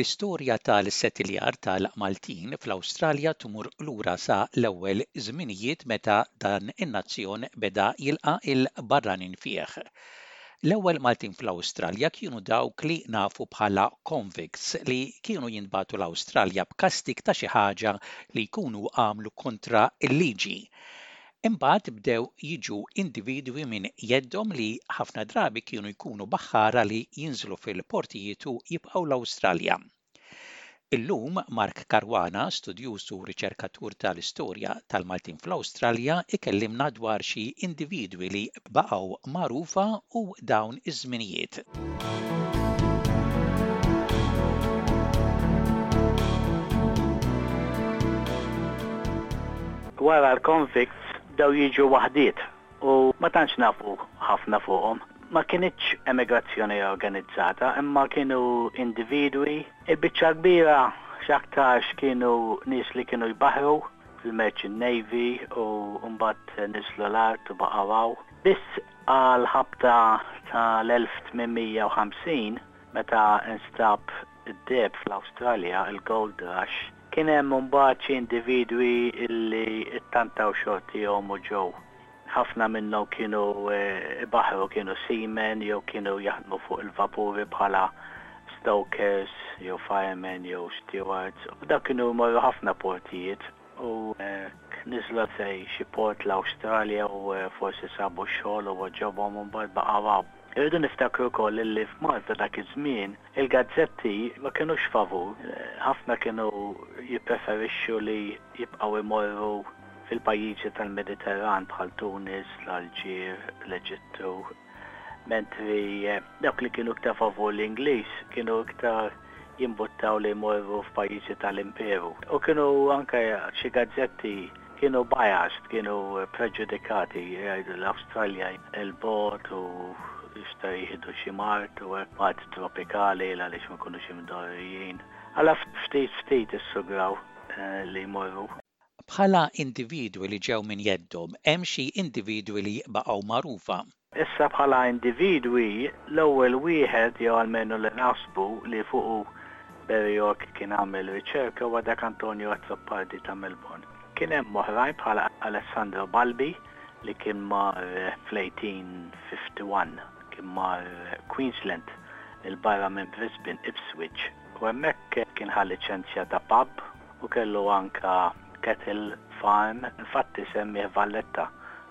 L-istorja tal-settiljar tal-Maltin fl-Awstralja tmur lura sa l-ewwel żminijiet meta dan in-nazzjon beda jilqa' l-barranin fih. L-ewwel Maltin fl-Awstralja kienu dawk li nafu bħala convicts li kienu jintbagħtu l-Awstralja b'kastig ta' xi ħaġa li jkunu għamlu kontra l-liġi. Imbagħad bdew jiġu individwi minn jeddhom li ħafna drabi kienu jkunu baħħara li jinżlu fil-portijiet u jibqgħu l-Awstralja. Illum, Mark Caruana, studjuż u riċerkatur tal-istorja tal-Maltin fl-Awstralja, ikellimna dwar xi individwi li baqgħu magħrufa u dawn iż-żminijiet. Wara l-convicts bdew jiġu waħdiet u ma tantx nafu ħafna fuqhom. Ma kinitx emigrazzjoni organizzata imma kienu individwi, il-biċċa l-kbira x'aktarx kienu nies li kienu jbaħħru fil-merchant navy u mbagħad niżlu l-art u baqgħu hawn. Biss għall-ħabta tal-1850 meta nstab id-deheb fl-Awstralja, il-gold rush, kien hemm imbagħad xi individwi li ttantaw xortihom u ġew. Ħafna minnhom kienu jbaħħru, kienu seamen jew kienu jaħdmu fuq il-vapuri bħala stokers jew firemen jew stewards u dawn kienu jmorru ħafna portijiet u hekk niżlu f'xi port l-Awstralja u forsi sabu xogħol u għoġobhom u mbagħad baqgħu hawn. Irridu niftakru wkoll illi f'Malta dak iż-żmien il-gazzetti ma kinux favur, ħafna kienu jippreferixxu li jibqgħu jmorru fil-pajjiżi tal-Mediterran bħal Tunis, l-Alġir, l-Eġittu, mentri dawk li kienu iktar favur l-Ingliż kienu iktar jimbuttaw li jmorru f'pajjiżi tal-Imperu. U kienu anke xi gazzetti. Kienu biased, kienu preġudikati, jgħidu l-Awstralja il-bogħod u jista' jieħdu xi mard u hekk b'art tropikali għaliex ma jkunux imdorrijin. Alla ftit ftit issugraw li jmorru. Bħala individwi li ġew minn jeddhom, hemm xi individwi li jbaqgħu magħrufa. Issa bħala individwi, l-ewwel wieħed jew almenu li naħsbu li fuqu Barry York kien għamel riċerka huwa dak Antonio Azzopardi ta' Melbourne. Kien hemm oħrajn bħal Alessandro Balbi li kien mar fl-1851, kien mar Queensland 'il barra minn Brisbane, Ipswich, u hemmhekk kien ħa liċenzja ta' pub, Hu kellu anka cattle farm, infatti semmieh Valletta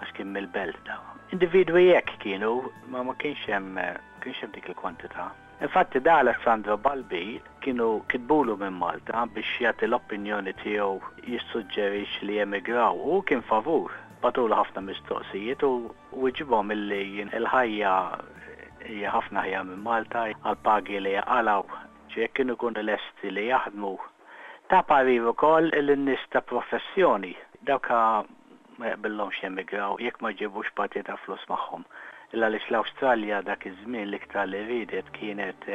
għax kien mill-belt da. Individwi hekk kienu, ma ma kienx hemm ma kienx hemm dik il-kwantità. Infatti da Alessandro Balbi kienu kitbulu minn Malta biex jagħti l-opinjoni tiegħu jissuġġerix li emigraw u hu kien favur. Bagħtulu ħafna mistoqsijiet u wiġibhom illi il-ħajja hija ħafna aħjar minn Malta, għall-pagi li jaqalgħu ċe jekk kienu jkunu lesti li jaħdmu, ta parir ukoll li n-nies ta' professjoni, dawk ma jaqbillhomx jemigraw jekk ma jġibux parti ta' flus magħhom, il għaliex l-Awstralja dak iż-żmien l-iktar li riedet kienet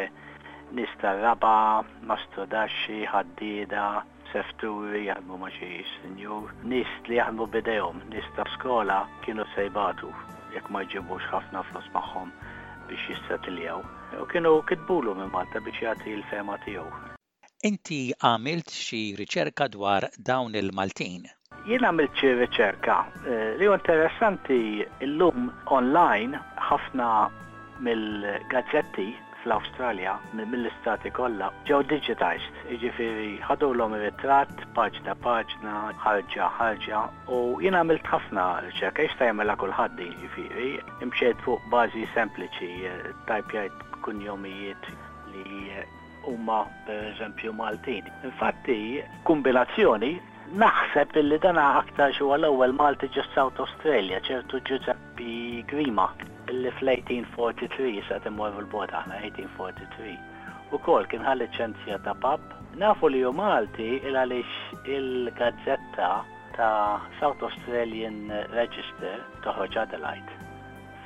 nies tar-raba', mastrudaxxi, ħaddieda, b'sefturi jaħdmu ma' xi sinjur, nies li jaħdmu b'idejhom, nies ta' skola kienu se jbatu jekk ma jġibux ħafna flus magħhom biex jissetiljaw. U kienu kitbulu minn Malta biex jagħti l-fehma tiegħu. Inti għamilt xi riċerka dwar dawn il-Maltin? Jien għamilt xi riċerka li hu interessanti llum online ħafna mill-gazzetti fl-Awstralja mill-istati kollha ġew digitized, jiġifieri ħadulhom ir-ritratt paġna paġna, ħarġa ħarġa u jien għamilt ħafna riċerka, jista' jagħmilha kulħadd din jiġifieri, imxejt fuq bażi sempliċi, ttajpjajt kunjomijiet li huma pereżempju Maltin. Infatti, b'kumbinazzjoni, naħseb illi dan aktarx huwa l-ewwel Malti ġo s-South Australia, ċertu Ġużeppi Grima, illi fl-1843, issa qed immorru 'l bogħod aħna, 1843, ukoll kien ħa liċenzja ta' pub. Nafu li hu Malti il għaliex il-gazzetta ta' South Australian Register, toħroġ Adelaide,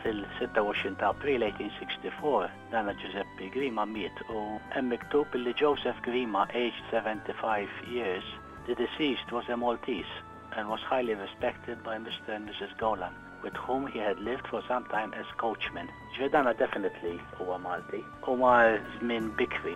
fil-26 ta' April 1864, Nana Ġużeppi Grima miet u hemm miktub illi Joseph Grima aged 75 years, the deceased was a Maltese and was highly respected by Mister and Mrs Gowland with whom he had lived for some time as coachman. Ġifieri dana definitely huwa Malti u mar żmien bikri.